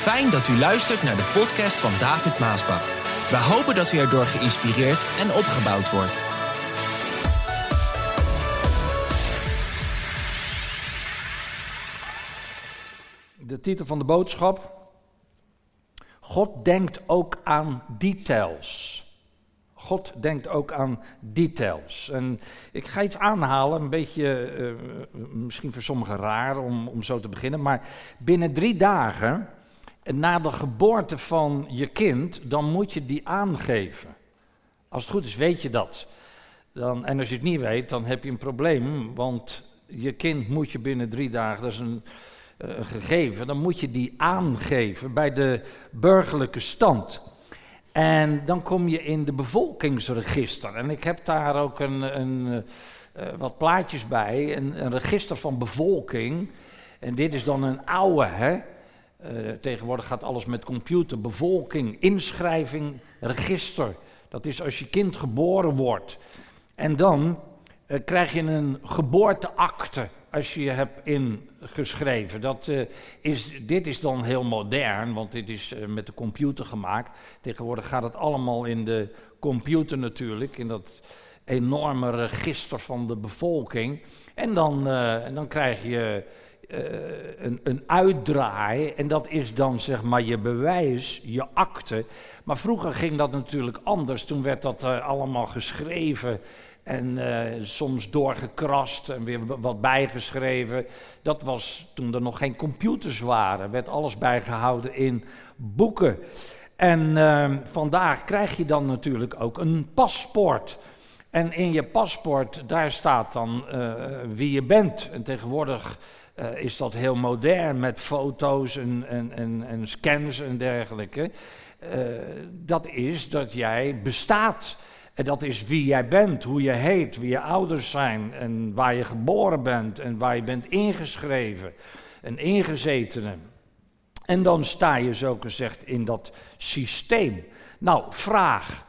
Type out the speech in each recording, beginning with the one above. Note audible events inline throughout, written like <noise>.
Fijn dat u luistert naar de podcast van David Maasbach. We hopen dat u erdoor geïnspireerd en opgebouwd wordt. De titel van de boodschap. God denkt ook aan details. God denkt ook aan details. En ik ga iets aanhalen, een beetje eh, misschien voor sommigen raar om, om zo te beginnen, maar binnen drie dagen na de geboorte van je kind, dan moet je die aangeven. Als het goed is, weet je dat. Dan, en als je het niet weet, dan heb je een probleem, want je kind moet je binnen drie dagen, dat is een, eh, gegeven, dan moet je die aangeven bij de burgerlijke stand. En dan kom je in de bevolkingsregister. En ik heb daar ook een, een uh, wat plaatjes bij, een, een, register van bevolking. En dit is dan een oude, hè. Uh, tegenwoordig gaat alles met computer, bevolking, inschrijving, register. Dat is als je kind geboren wordt. En dan uh, krijg je een geboorteakte als je je hebt ingeschreven. Dat, uh, is, dit is dan heel modern, want dit is met de computer gemaakt. Tegenwoordig gaat het allemaal in de computer natuurlijk, in dat enorme register van de bevolking. En dan, en dan krijg je een, een uitdraai en dat is dan zeg maar je bewijs, je akte. Maar vroeger ging dat natuurlijk anders, toen werd dat allemaal geschreven en uh, soms doorgekrast en weer wat bijgeschreven. Dat was toen er nog geen computers waren. Werd alles bijgehouden in boeken. En vandaag krijg je dan natuurlijk ook een paspoort. En in je paspoort, daar staat dan uh, wie je bent. En tegenwoordig is dat heel modern met foto's en, en, en, en scans en dergelijke. dat is dat jij bestaat. En dat is wie jij bent, hoe je heet, wie je ouders zijn en waar je geboren bent en waar je bent ingeschreven. Een ingezetene. En dan sta je zo gezegd in dat systeem. Nou, vraag.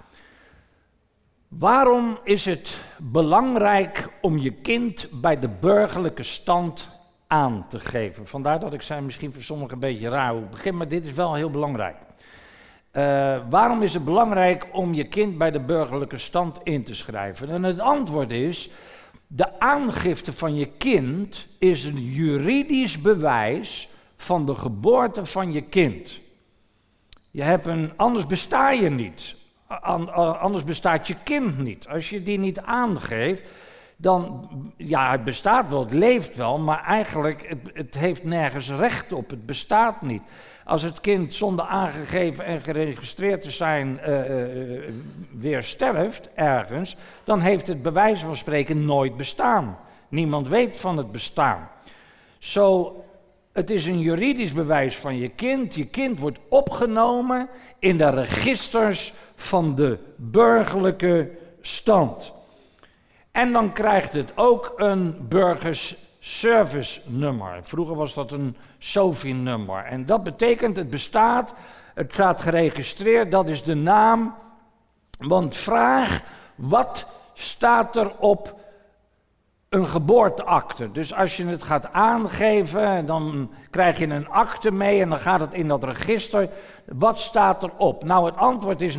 Waarom is het belangrijk om je kind bij de burgerlijke stand aan te geven? Vandaar dat ik zei, misschien voor sommigen een beetje raar hoe begin, maar dit is wel heel belangrijk. Uh, waarom is het belangrijk om je kind bij de burgerlijke stand in te schrijven? En het antwoord is: de aangifte van je kind is een juridisch bewijs van de geboorte van je kind. Je hebt een, anders besta je niet. Anders bestaat je kind niet. Als je die niet aangeeft, dan, ja, het bestaat wel, het leeft wel, maar eigenlijk, het, het heeft nergens recht op, het bestaat niet. Als het kind zonder aangegeven en geregistreerd te zijn uh, uh, weer sterft ergens, dan heeft het bij wijze van spreken nooit bestaan. Niemand weet van het bestaan. Zo, het is een juridisch bewijs van je kind. Je kind wordt opgenomen in de registers van de burgerlijke stand. En dan krijgt het ook een burgers service nummer. Vroeger was dat een SOFI-nummer. En dat betekent, het bestaat, het staat geregistreerd, dat is de naam. Want vraag, wat staat er op een geboorteakte? Dus als je het gaat aangeven, dan krijg je een akte mee en dan gaat het in dat register. Wat staat erop? Nou, het antwoord is,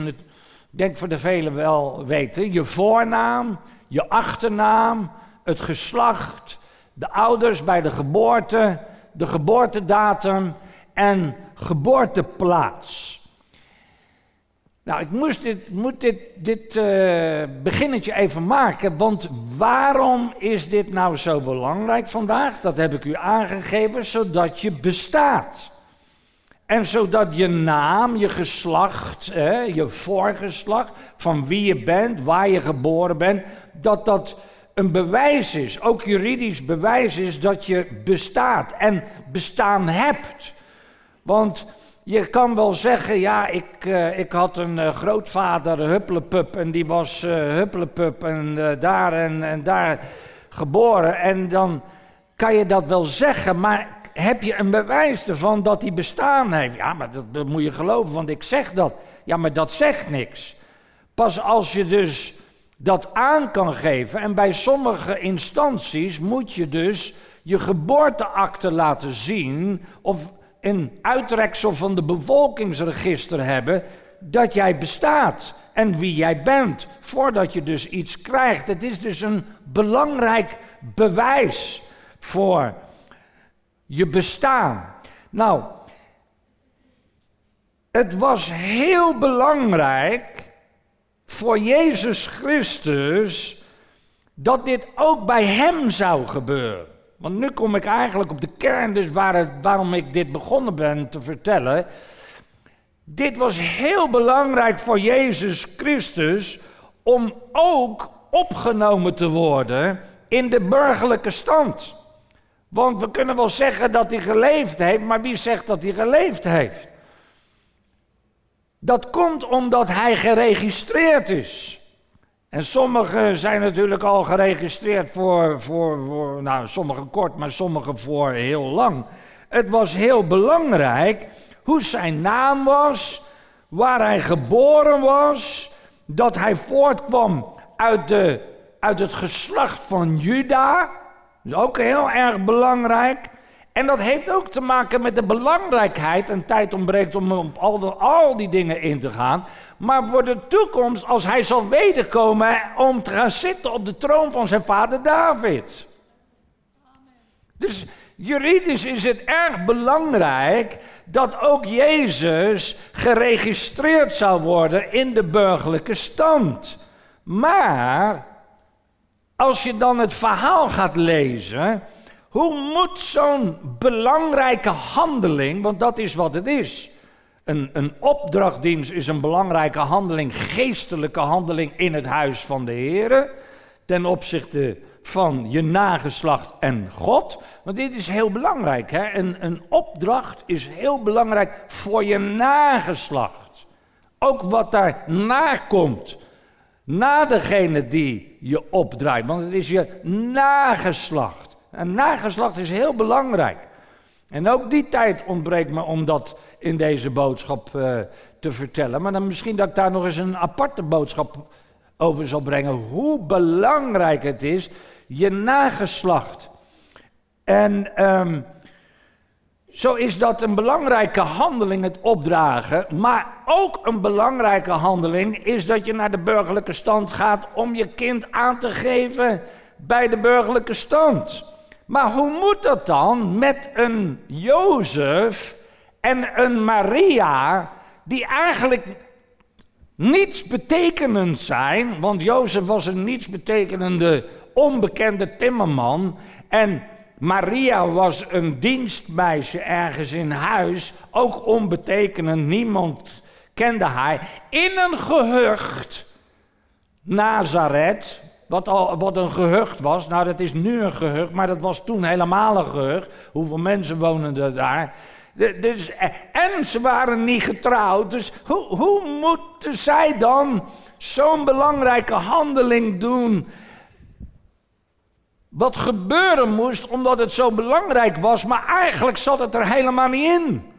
denk voor de velen wel weten, je voornaam, je achternaam, het geslacht, de ouders bij de geboorte, de geboortedatum en geboorteplaats. Nou, ik moest dit, moet dit, dit uh, beginnetje even maken, want waarom is dit nou zo belangrijk vandaag? Dat heb ik u aangegeven, zodat je bestaat. En zodat je naam, je geslacht, hè, je voorgeslacht, van wie je bent, waar je geboren bent, dat dat een bewijs is, ook juridisch bewijs is dat je bestaat en bestaan hebt. Want je kan wel zeggen, ja, ik, uh, ik had een uh, grootvader, Hupplepup, en die was uh, Hupplepup en daar en, en daar geboren. En dan kan je dat wel zeggen, maar heb je een bewijs ervan dat hij bestaan heeft? Ja, maar dat, moet je geloven, want ik zeg dat. Ja, maar dat zegt niks. Pas als je dus dat aan kan geven. En bij sommige instanties moet je dus je geboorteakte laten zien of een uitreksel van de bevolkingsregister hebben dat jij bestaat en wie jij bent, voordat je dus iets krijgt. Het is dus een belangrijk bewijs voor je bestaan. Nou, het was heel belangrijk voor Jezus Christus dat dit ook bij hem zou gebeuren. Want nu kom ik eigenlijk op de kern, dus waar waarom ik dit begonnen ben te vertellen. Dit was heel belangrijk voor Jezus Christus om ook opgenomen te worden in de burgerlijke stand. Want we kunnen wel zeggen dat hij geleefd heeft, maar wie zegt dat hij geleefd heeft? Dat komt omdat hij geregistreerd is. En sommigen zijn natuurlijk al geregistreerd voor, voor, voor, nou sommigen kort, maar sommigen voor heel lang. Het was heel belangrijk hoe zijn naam was, waar hij geboren was, dat hij voortkwam uit, de, uit het geslacht van Juda. Is ook heel erg belangrijk. En dat heeft ook te maken met de belangrijkheid, en tijd ontbreekt om op al, al die dingen in te gaan. Maar voor de toekomst, als hij zal wederkomen om te gaan zitten op de troon van zijn vader David. Dus juridisch is het erg belangrijk dat ook Jezus geregistreerd zou worden in de burgerlijke stand. Maar als je dan het verhaal gaat lezen, hoe moet zo'n belangrijke handeling, want dat is wat het is. Een, een opdrachtdienst is een belangrijke handeling, geestelijke handeling in het huis van de Heer. Ten opzichte van je nageslacht en God. Want dit is heel belangrijk. Hè? Een, een opdracht is heel belangrijk voor je nageslacht. Ook wat daarna komt. Na degene die je opdraait. Want het is je nageslacht. En nageslacht is heel belangrijk. En ook die tijd ontbreekt me om dat in deze boodschap uh, te vertellen. Maar dan misschien dat ik daar nog eens een aparte boodschap over zal brengen. Hoe belangrijk het is, je nageslacht. En um, zo is dat een belangrijke handeling, het opdragen. Maar ook een belangrijke handeling is dat je naar de burgerlijke stand gaat om je kind aan te geven bij de burgerlijke stand. Maar hoe moet dat dan met een Jozef en een Maria, die eigenlijk niets betekenend zijn? Want Jozef was een niets betekenende, onbekende timmerman. En Maria was een dienstmeisje ergens in huis, ook onbetekenend, niemand kende haar. In een gehucht, Nazareth, wat, al, wat een gehucht was. Nou, dat is nu een gehucht, maar dat was toen helemaal een gehucht. Hoeveel mensen wonen er daar? dus, en ze waren niet getrouwd. Dus hoe, hoe moeten zij dan zo'n belangrijke handeling doen? Wat gebeuren moest omdat het zo belangrijk was, maar eigenlijk zat het er helemaal niet in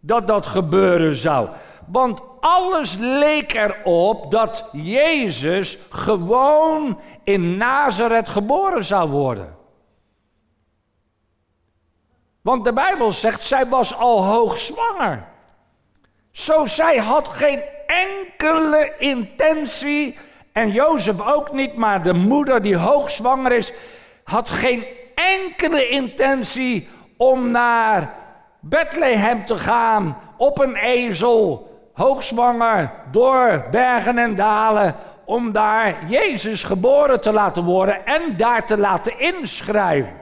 dat dat gebeuren zou. Want alles leek erop dat Jezus gewoon in Nazareth geboren zou worden. Want de Bijbel zegt, zij was al hoogzwanger. Zo zij had geen enkele intentie, en Jozef ook niet, maar de moeder die hoogzwanger is, had geen enkele intentie om naar Bethlehem te gaan op een ezel hoogzwanger, door bergen en dalen, om daar Jezus geboren te laten worden en daar te laten inschrijven.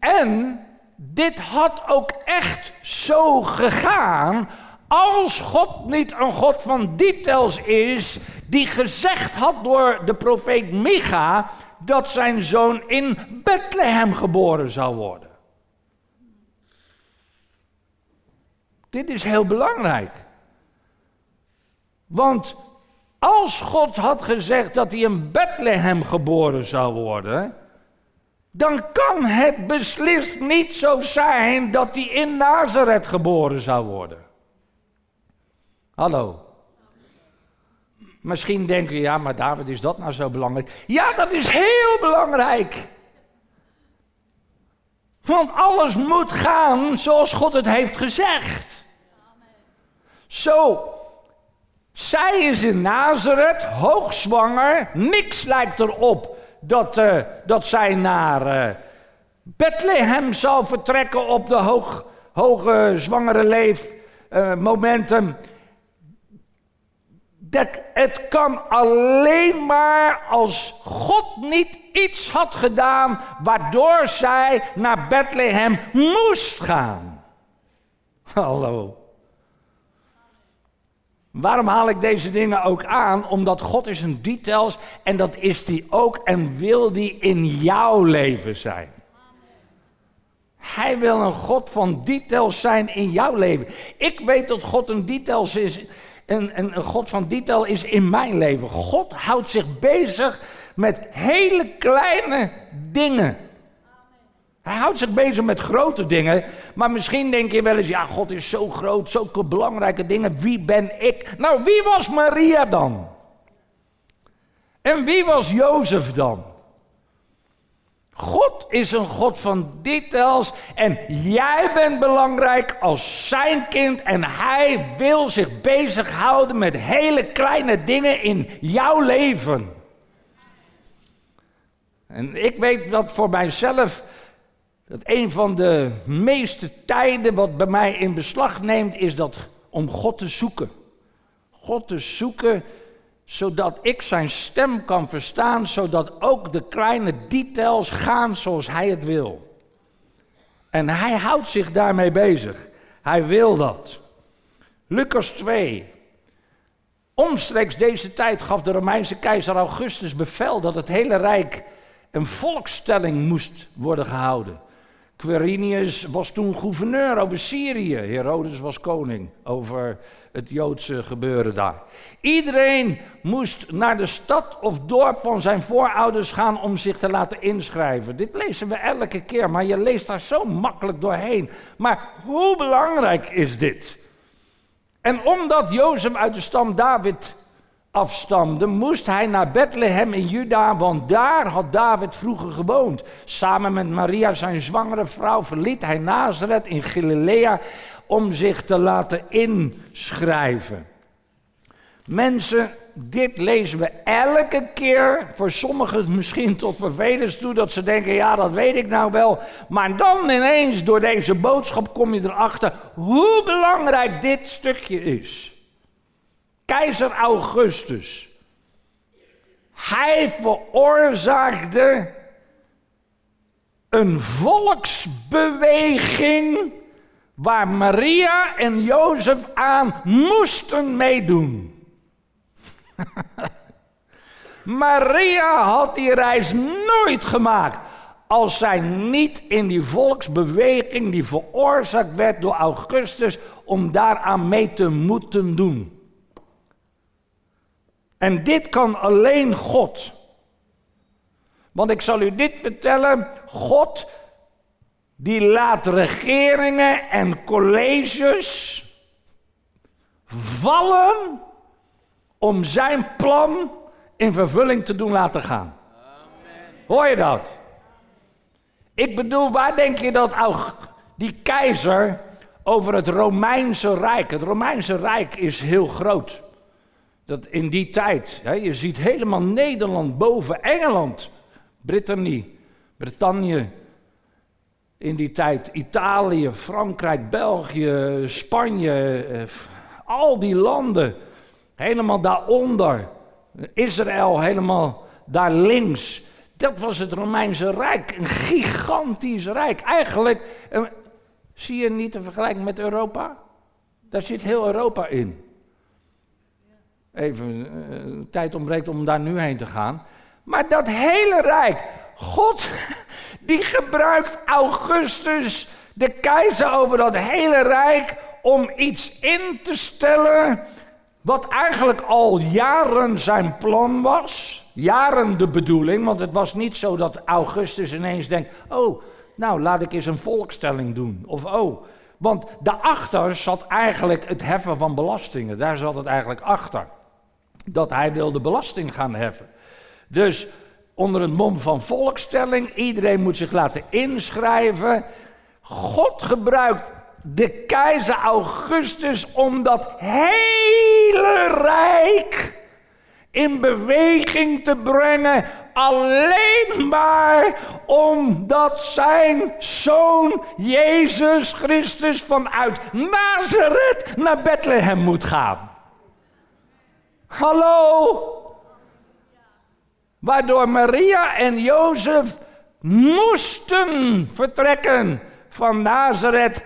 En dit had ook echt zo gegaan als God niet een God van details is, die gezegd had door de profeet Micha dat zijn zoon in Bethlehem geboren zou worden. Dit is heel belangrijk. Want als God had gezegd dat hij in Bethlehem geboren zou worden, dan kan het beslist niet zo zijn dat hij in Nazareth geboren zou worden. Hallo. Misschien denken je, ja, maar David, is dat nou zo belangrijk? Ja, dat is heel belangrijk. Want alles moet gaan zoals God het heeft gezegd. Zo, zij is in Nazareth, hoogzwanger. Niks lijkt erop dat, uh, dat zij naar uh, Bethlehem zal vertrekken op de hoog, hoge zwangere leefmomenten. Uh, dat het kan alleen maar als God niet iets had gedaan waardoor zij naar Bethlehem moest gaan. Hallo. Waarom haal ik deze dingen ook aan? Omdat God is een details en dat is die ook en wil die in jouw leven zijn. Hij wil een God van details zijn in jouw leven. Ik weet dat God een details is, een, God van detail is in mijn leven. God houdt zich bezig met hele kleine dingen. Hij houdt zich bezig met grote dingen, maar misschien denk je wel eens, ja, God is zo groot, zulke belangrijke dingen, wie ben ik? Nou, wie was Maria dan? En wie was Jozef dan? God is een God van details en jij bent belangrijk als zijn kind en hij wil zich bezighouden met hele kleine dingen in jouw leven. En ik weet dat voor mijzelf dat een van de meeste tijden wat bij mij in beslag neemt, is dat om God te zoeken. God te zoeken, zodat ik zijn stem kan verstaan, zodat ook de kleine details gaan zoals hij het wil. En hij houdt zich daarmee bezig. Hij wil dat. Lucas 2. Omstreeks deze tijd gaf de Romeinse keizer Augustus bevel dat het hele rijk een volkstelling moest worden gehouden. Quirinius was toen gouverneur over Syrië. Herodes was koning over het Joodse gebeuren daar. Iedereen moest naar de stad of dorp van zijn voorouders gaan om zich te laten inschrijven. Dit lezen we elke keer, maar je leest daar zo makkelijk doorheen. Maar hoe belangrijk is dit? En omdat Jozef uit de stam David afstamde, moest hij naar Bethlehem in Juda, want daar had David vroeger gewoond. Samen met Maria, zijn zwangere vrouw, verliet hij Nazareth in Galilea om zich te laten inschrijven. Mensen, dit lezen we elke keer, voor sommigen misschien tot vervelens toe, dat ze denken, ja dat weet ik nou wel. Maar dan ineens door deze boodschap kom je erachter hoe belangrijk dit stukje is keizer Augustus. Hij veroorzaakte een volksbeweging waar Maria en Jozef aan moesten meedoen. <laughs> Maria had die reis nooit gemaakt als zij niet in die volksbeweging die veroorzaakt werd door Augustus om daaraan mee te moeten doen. En dit kan alleen God. Want ik zal u dit vertellen: God die laat regeringen en colleges vallen om zijn plan in vervulling te doen laten gaan. Amen. Hoor je dat? Ik bedoel, waar denk je dat die keizer over het Romeinse Rijk? Het Romeinse Rijk is heel groot. Dat in die tijd, hè, je ziet helemaal Nederland boven Engeland, Brittany, Bretagne. In die tijd Italië, Frankrijk, België, Spanje, eh, al die landen. Helemaal daaronder. Israël helemaal daar links. Dat was het Romeinse Rijk. Een gigantisch rijk. Eigenlijk, eh, zie je niet te vergelijken met Europa? Daar zit heel Europa in even uh, tijd ontbreekt om daar nu heen te gaan. Maar dat hele rijk, God, <laughs> die gebruikt Augustus, de keizer over dat hele rijk, om iets in te stellen wat eigenlijk al jaren zijn plan was. Jaren de bedoeling, want het was niet zo dat Augustus ineens denkt: oh, nou laat ik eens een volkstelling doen. Of oh, want daarachter zat eigenlijk het heffen van belastingen. Daar zat het eigenlijk achter dat hij wilde belasting gaan heffen. Dus onder het mom van volkstelling. Iedereen moet zich laten inschrijven. God gebruikt de keizer Augustus om dat hele rijk in beweging te brengen. Alleen maar omdat zijn zoon Jezus Christus vanuit Nazareth naar Bethlehem moet gaan. Hallo? Waardoor Maria en Jozef moesten vertrekken van Nazareth.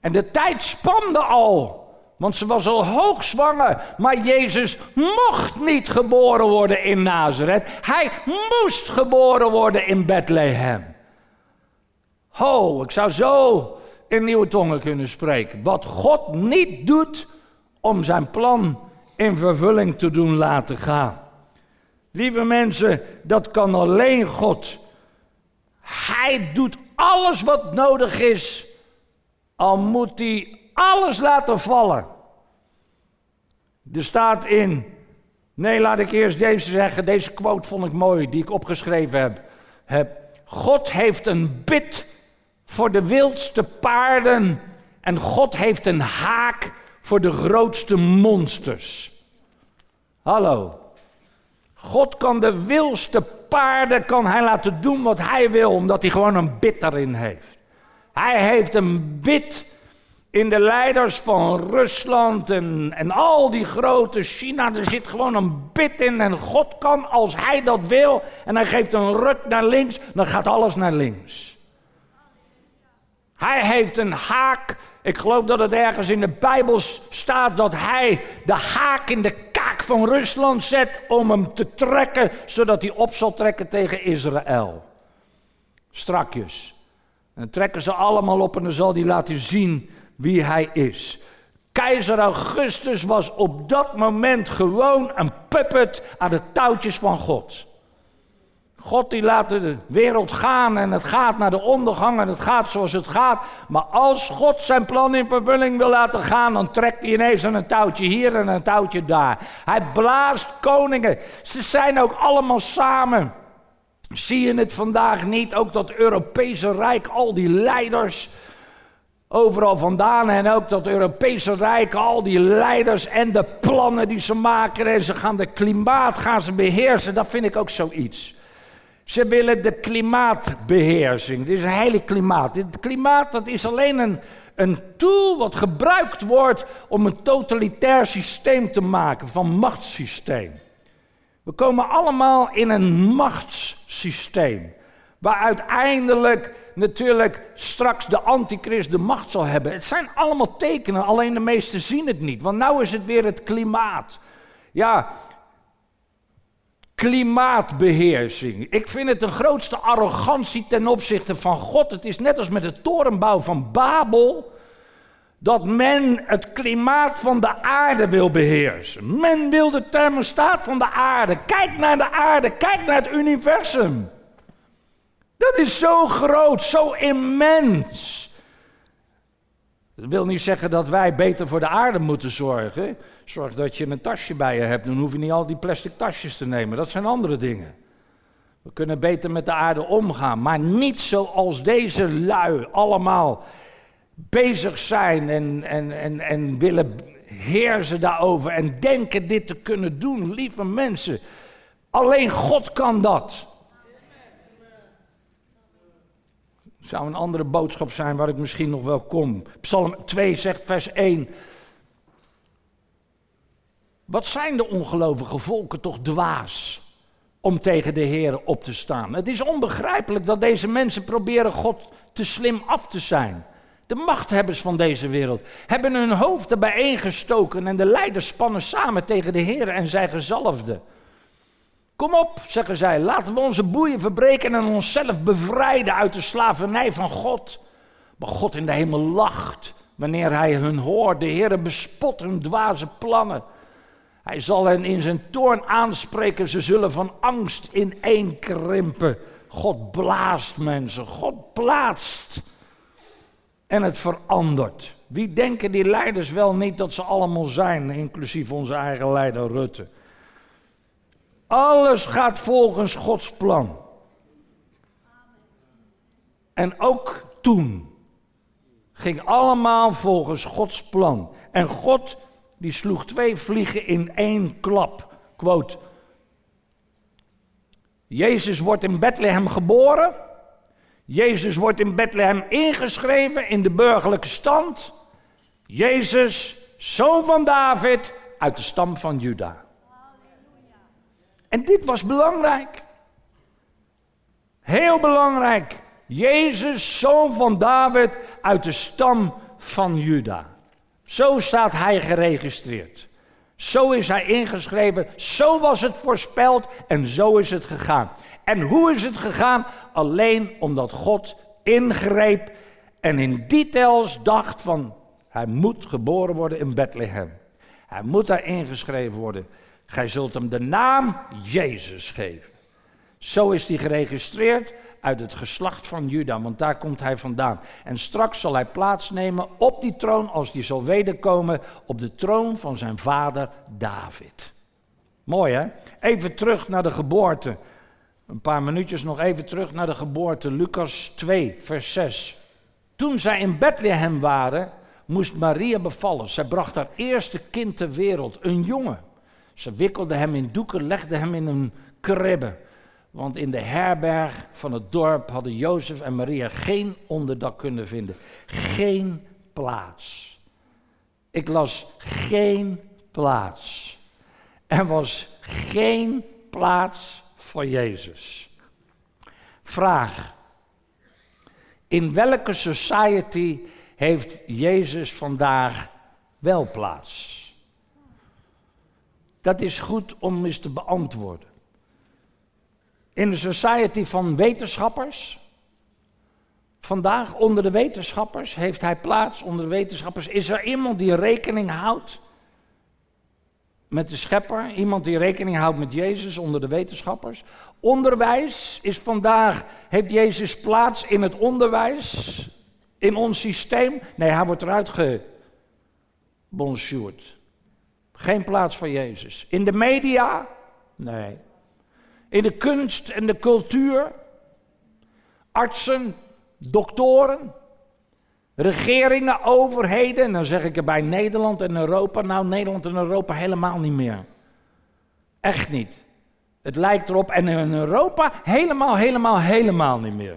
En de tijd spande al. Want ze was al hoogzwanger. Maar Jezus mocht niet geboren worden in Nazareth. Hij moest geboren worden in Bethlehem. Ho, ik zou zo in nieuwe tongen kunnen spreken. Wat God niet doet om zijn plan in vervulling te doen laten gaan. Lieve mensen, dat kan alleen God. Hij doet alles wat nodig is, al moet hij alles laten vallen. Er staat in, nee laat ik eerst deze zeggen, deze quote vond ik mooi, die ik opgeschreven heb. God heeft een bid voor de wildste paarden en God heeft een haak voor de grootste monsters. Hallo. God kan de wilste paarden kan hij laten doen wat hij wil, omdat hij gewoon een bid erin heeft. Hij heeft een bid in de leiders van Rusland en, en al die grote China. Er zit gewoon een bid in en God kan als hij dat wil en hij geeft een ruk naar links, dan gaat alles naar links. Hij heeft een haak. Ik geloof dat het ergens in de Bijbel staat dat hij de haak in de kaak van Rusland zet om hem te trekken, zodat hij op zal trekken tegen Israël. Strakjes. En dan trekken ze allemaal op en dan zal hij laten zien wie hij is. Keizer Augustus was op dat moment gewoon een puppet aan de touwtjes van God. God die laat de wereld gaan en het gaat naar de ondergang en het gaat zoals het gaat. Maar als God zijn plan in vervulling wil laten gaan, dan trekt hij ineens een touwtje hier en een touwtje daar. Hij blaast koningen. Ze zijn ook allemaal samen. Zie je het vandaag niet? Ook dat Europese Rijk, al die leiders overal vandaan en ook dat Europese Rijk, al die leiders en de plannen die ze maken en ze gaan de klimaat gaan ze beheersen, dat vind ik ook zoiets. Ze willen de klimaatbeheersing. Dit is een hele klimaat. Dit klimaat dat is alleen een, een tool wat gebruikt wordt om een totalitair systeem te maken, van machtssysteem. We komen allemaal in een machtssysteem. Waar uiteindelijk natuurlijk straks de antichrist de macht zal hebben. Het zijn allemaal tekenen, alleen de meesten zien het niet. Want nu is het weer het klimaat. Ja, klimaatbeheersing. Ik vind het een grootste arrogantie ten opzichte van God. Het is net als met de torenbouw van Babel. Dat men het klimaat van de aarde wil beheersen. Men wil de thermostaat van de aarde. Kijk naar de aarde, kijk naar het universum. Dat is zo groot, zo immens. Dat wil niet zeggen dat wij beter voor de aarde moeten zorgen. Zorg dat je een tasje bij je hebt, dan hoef je niet al die plastic tasjes te nemen. Dat zijn andere dingen. We kunnen beter met de aarde omgaan, maar niet zoals deze lui allemaal bezig zijn en, en, en, en willen heersen daarover en denken dit te kunnen doen. Lieve mensen, alleen God kan dat. Zou een andere boodschap zijn waar ik misschien nog wel kom. Psalm 2 zegt vers 1. Wat zijn de ongelovige volken toch dwaas om tegen de Heer op te staan? Het is onbegrijpelijk dat deze mensen proberen God te slim af te zijn. De machthebbers van deze wereld hebben hun hoofden bijeengestoken en de leiders spannen samen tegen de Heer en zijn gezalfde. Kom op, zeggen zij, laten we onze boeien verbreken en onszelf bevrijden uit de slavernij van God. Maar God in de hemel lacht wanneer hij hun hoort. De Heer bespot hun dwaze plannen. Hij zal hen in zijn toorn aanspreken. Ze zullen van angst ineenkrimpen. God blaast mensen. God plaatst. En het verandert. Wie denken die leiders wel niet dat ze allemaal zijn, inclusief onze eigen leider Rutte? Alles gaat volgens Gods plan. En ook toen ging allemaal volgens Gods plan. En God die sloeg twee vliegen in één klap. Quote. Jezus wordt in Bethlehem geboren. Jezus wordt in Bethlehem ingeschreven in de burgerlijke stand. Jezus, zoon van David, uit de stam van Juda. En dit was belangrijk. Heel belangrijk. Jezus, zoon van David, uit de stam van Juda. Zo staat hij geregistreerd. Zo is hij ingeschreven, zo was het voorspeld en zo is het gegaan. En hoe is het gegaan? Alleen omdat God ingreep en in details dacht van hij moet geboren worden in Bethlehem. Hij moet daar ingeschreven worden. Gij zult hem de naam Jezus geven. Zo is hij geregistreerd uit het geslacht van Juda, want daar komt hij vandaan. En straks zal hij plaatsnemen op die troon, als hij zal wederkomen, op de troon van zijn vader David. Mooi hè? Even terug naar de geboorte. Een paar minuutjes nog even terug naar de geboorte. Lucas 2, vers 6. Toen zij in Bethlehem waren, moest Maria bevallen. Zij bracht haar eerste kind ter wereld, een jongen. Ze wikkelde hem in doeken, legde hem in een kribbe. Want in de herberg van het dorp hadden Jozef en Maria geen onderdak kunnen vinden. Geen plaats. Ik las geen plaats. Er was geen plaats voor Jezus. Vraag. In welke society heeft Jezus vandaag wel plaats? Dat is goed om eens te beantwoorden. In de society van wetenschappers, vandaag onder de wetenschappers, heeft hij plaats onder de wetenschappers. Is er iemand die rekening houdt met de schepper? Iemand die rekening houdt met Jezus onder de wetenschappers? Onderwijs is vandaag, heeft Jezus plaats in het onderwijs, in ons systeem? Nee, hij wordt eruit gebonjourd. Geen plaats voor Jezus. In de media? Nee. In de kunst en de cultuur? Artsen, doktoren, regeringen, overheden. En dan zeg ik erbij Nederland en Europa. Nou, Nederland en Europa helemaal niet meer. Echt niet. Het lijkt erop. En in Europa helemaal, helemaal, helemaal niet meer.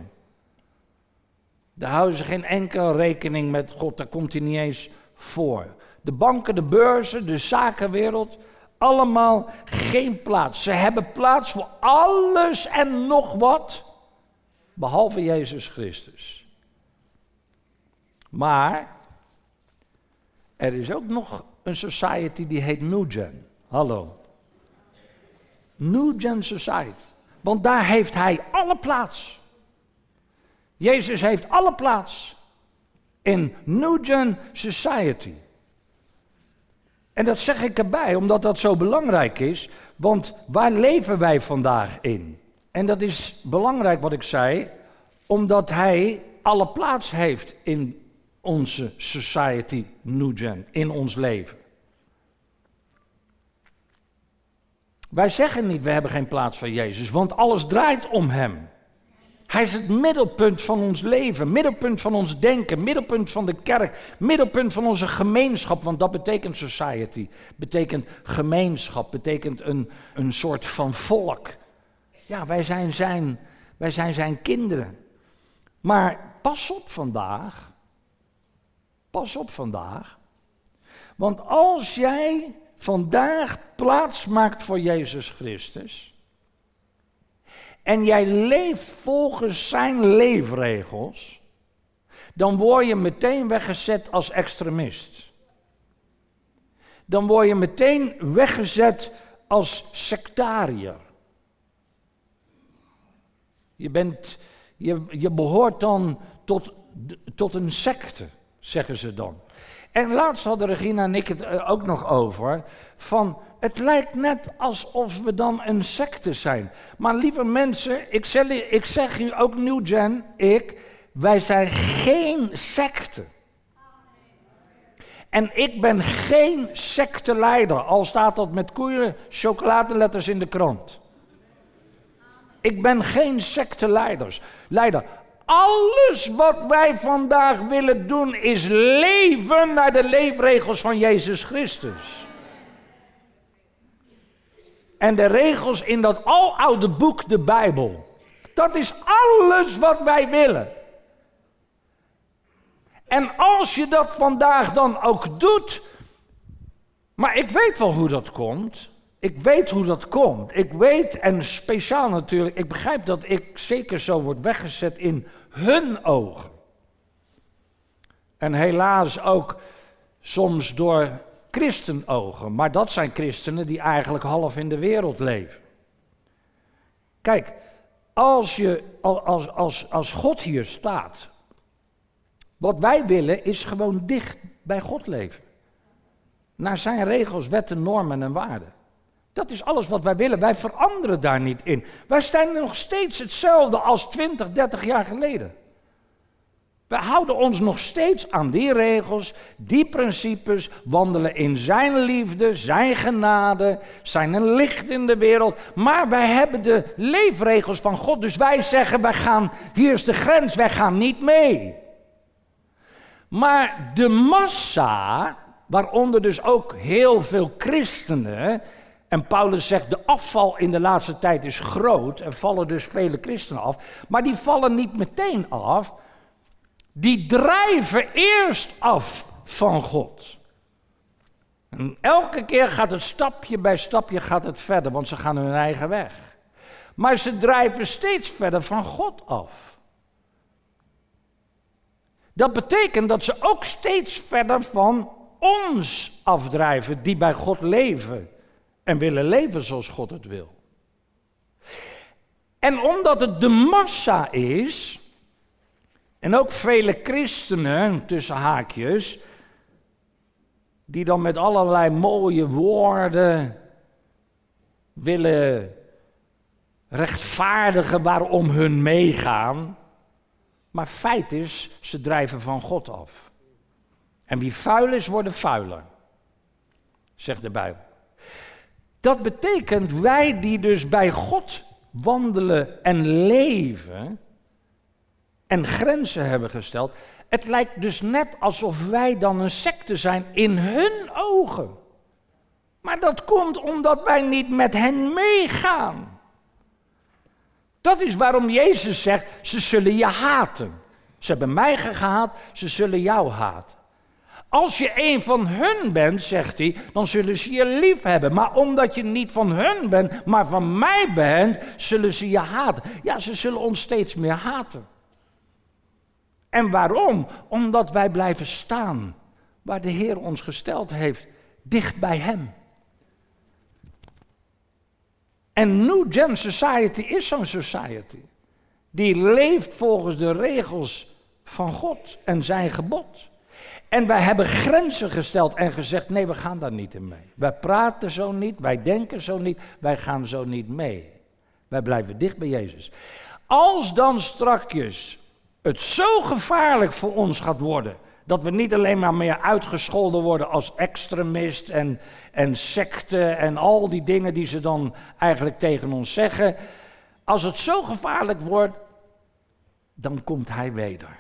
Daar houden ze geen enkele rekening met God. Daar komt hij niet eens voor de banken, de beurzen, de zakenwereld, allemaal geen plaats. Ze hebben plaats voor alles en nog wat, behalve Jezus Christus. Maar er is ook nog een society die heet New. Hallo. New Society. Want daar heeft hij alle plaats. Jezus heeft alle plaats in New Society. En dat zeg ik erbij, omdat dat zo belangrijk is. Want waar leven wij vandaag in? En dat is belangrijk wat ik zei, omdat hij alle plaats heeft in onze society Nugen, in ons leven. Wij zeggen niet, we hebben geen plaats voor Jezus, want alles draait om Hem. Hij is het middelpunt van ons leven, middelpunt van ons denken, middelpunt van de kerk, middelpunt van onze gemeenschap, want dat betekent society, betekent gemeenschap, betekent een, een soort van volk. Ja, wij zijn, zijn, wij zijn zijn kinderen. Maar pas op vandaag, pas op vandaag, want als jij vandaag plaats maakt voor Jezus Christus, en jij leeft volgens zijn leefregels, dan word je meteen weggezet als extremist. Dan word je meteen weggezet als sectariër. Je, bent, je, je behoort dan tot, tot een secte, zeggen ze dan. En laatst hadden Regina en ik het eh, ook nog over. Van het lijkt net alsof we dan een secte zijn. Maar lieve mensen, ik zeg, ik zeg u ook New Gen, ik, wij zijn geen secte. En ik ben geen secteleider, al staat dat met koeien chocoladeletters in de krant. Ik ben geen secteleider. Leider. Alles wat wij vandaag willen doen is leven naar de leefregels van Jezus Christus. En de regels in dat aloude boek, de Bijbel. Dat is alles wat wij willen. En als je dat vandaag dan ook doet, maar ik weet wel hoe dat komt. Ik weet hoe dat komt. Ik weet, en speciaal natuurlijk, ik begrijp dat ik zeker zo word weggezet in hun ogen. En helaas ook soms door christenogen. Maar dat zijn christenen die eigenlijk half in de wereld leven. Kijk, als, je, als, als, als God hier staat, wat wij willen is gewoon dicht bij God leven. Naar zijn regels, wetten, normen en waarden. Dat is alles wat wij willen. Wij veranderen daar niet in. Wij zijn nog steeds hetzelfde als 20, 30 jaar geleden. We houden ons nog steeds aan die regels, die principes, wandelen in Zijn liefde, Zijn genade, zijn een licht in de wereld. Maar wij hebben de leefregels van God, dus wij zeggen, wij gaan, hier is de grens, wij gaan niet mee. Maar de massa, waaronder dus ook heel veel christenen, en Paulus zegt, de afval in de laatste tijd is groot, er vallen dus vele christenen af, maar die vallen niet meteen af, die drijven eerst af van God. En elke keer gaat het stapje bij stapje gaat het verder, want ze gaan hun eigen weg. Maar ze drijven steeds verder van God af. Dat betekent dat ze ook steeds verder van ons afdrijven, die bij God leven en willen leven zoals God het wil. En omdat het de massa is, en ook vele christenen, tussen haakjes, die dan met allerlei mooie woorden willen rechtvaardigen waarom hun meegaan. Maar feit is, ze drijven van God af. En wie vuil is, wordt vuiler, zegt de Bijbel. Dat betekent wij die dus bij God wandelen en leven en grenzen hebben gesteld. Het lijkt dus net alsof wij dan een secte zijn in hun ogen. Maar dat komt omdat wij niet met hen meegaan. Dat is waarom Jezus zegt, ze zullen je haten. Ze hebben mij gehaat, ze zullen jou haten. Als je een van hun bent, zegt hij, dan zullen ze je lief hebben. Maar omdat je niet van hun bent, maar van mij bent, zullen ze je haten. Ja, ze zullen ons steeds meer haten. En waarom? Omdat wij blijven staan waar de Heer ons gesteld heeft, dicht bij Hem. En New Gen Society is zo'n society. Die leeft volgens de regels van God en zijn gebod. En wij hebben grenzen gesteld en gezegd: nee, we gaan daar niet in mee. Wij praten zo niet, wij denken zo niet, wij gaan zo niet mee. Wij blijven dicht bij Jezus. Als dan strakjes het zo gevaarlijk voor ons gaat worden. Dat we niet alleen maar meer uitgescholden worden als extremist en, en secte en al die dingen die ze dan eigenlijk tegen ons zeggen. Als het zo gevaarlijk wordt, dan komt hij weder.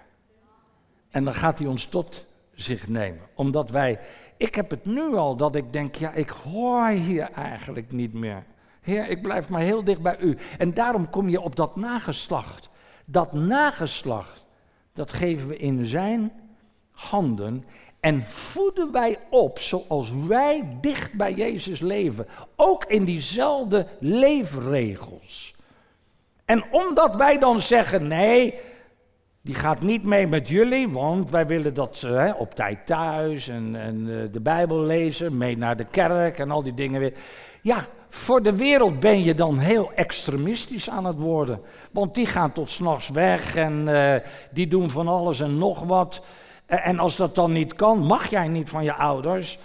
En dan gaat hij ons tot zich nemen. Omdat wij, ik heb het nu al dat ik denk, ja, ik hoor hier eigenlijk niet meer. Heer, ik blijf maar heel dicht bij u. En daarom kom je op dat nageslacht. Dat nageslacht, dat geven we in zijn handen. En voeden wij op zoals wij dicht bij Jezus leven. Ook in diezelfde leefregels. En omdat wij dan zeggen: nee, die gaat niet mee met jullie, want wij willen dat uh, op tijd thuis en, en uh, de Bijbel lezen, mee naar de kerk en al die dingen weer. Ja, voor de wereld ben je dan heel extremistisch aan het worden. Want die gaan tot s'nachts weg en uh, die doen van alles en nog wat. En als dat dan niet kan, mag jij niet van je ouders.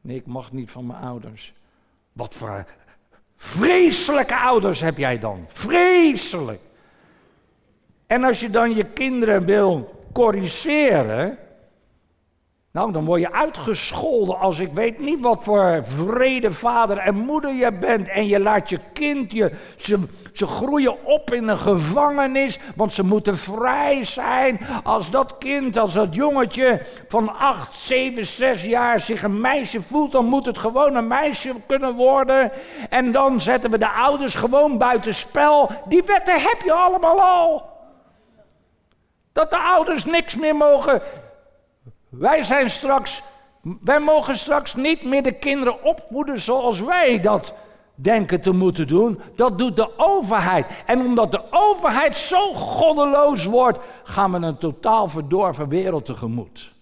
Nee, ik mag niet van mijn ouders. Wat voor Vreselijke ouders heb jij dan. Vreselijk. En als je dan je kinderen wil corrigeren, nou, dan word je uitgescholden als ik weet niet wat voor vrede vader en moeder je bent. En je laat je kind, je, ze, ze groeien op in een gevangenis, want ze moeten vrij zijn. Als dat kind, als dat jongetje van 8, 7, 6 jaar zich een meisje voelt, dan moet het gewoon een meisje kunnen worden. En dan zetten we de ouders gewoon buiten spel. Die wetten heb je allemaal al. Dat de ouders niks meer mogen wij zijn straks, wij mogen straks niet meer de kinderen opvoeden zoals wij dat denken te moeten doen. Dat doet de overheid. En omdat de overheid zo goddeloos wordt, gaan we een totaal verdorven wereld tegemoet.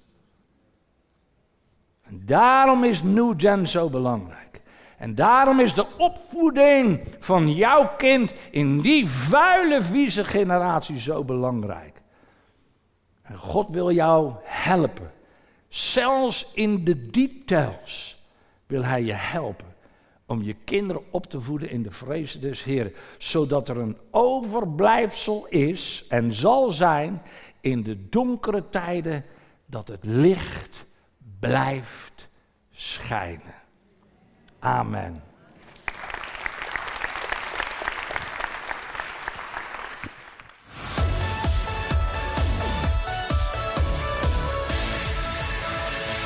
En daarom is New Gen zo belangrijk. En daarom is de opvoeding van jouw kind in die vuile, vieze generatie zo belangrijk. En God wil jou helpen Zelfs in de details wil Hij je helpen om je kinderen op te voeden in de vrees des Heeren, zodat er een overblijfsel is en zal zijn in de donkere tijden dat het licht blijft schijnen. Amen.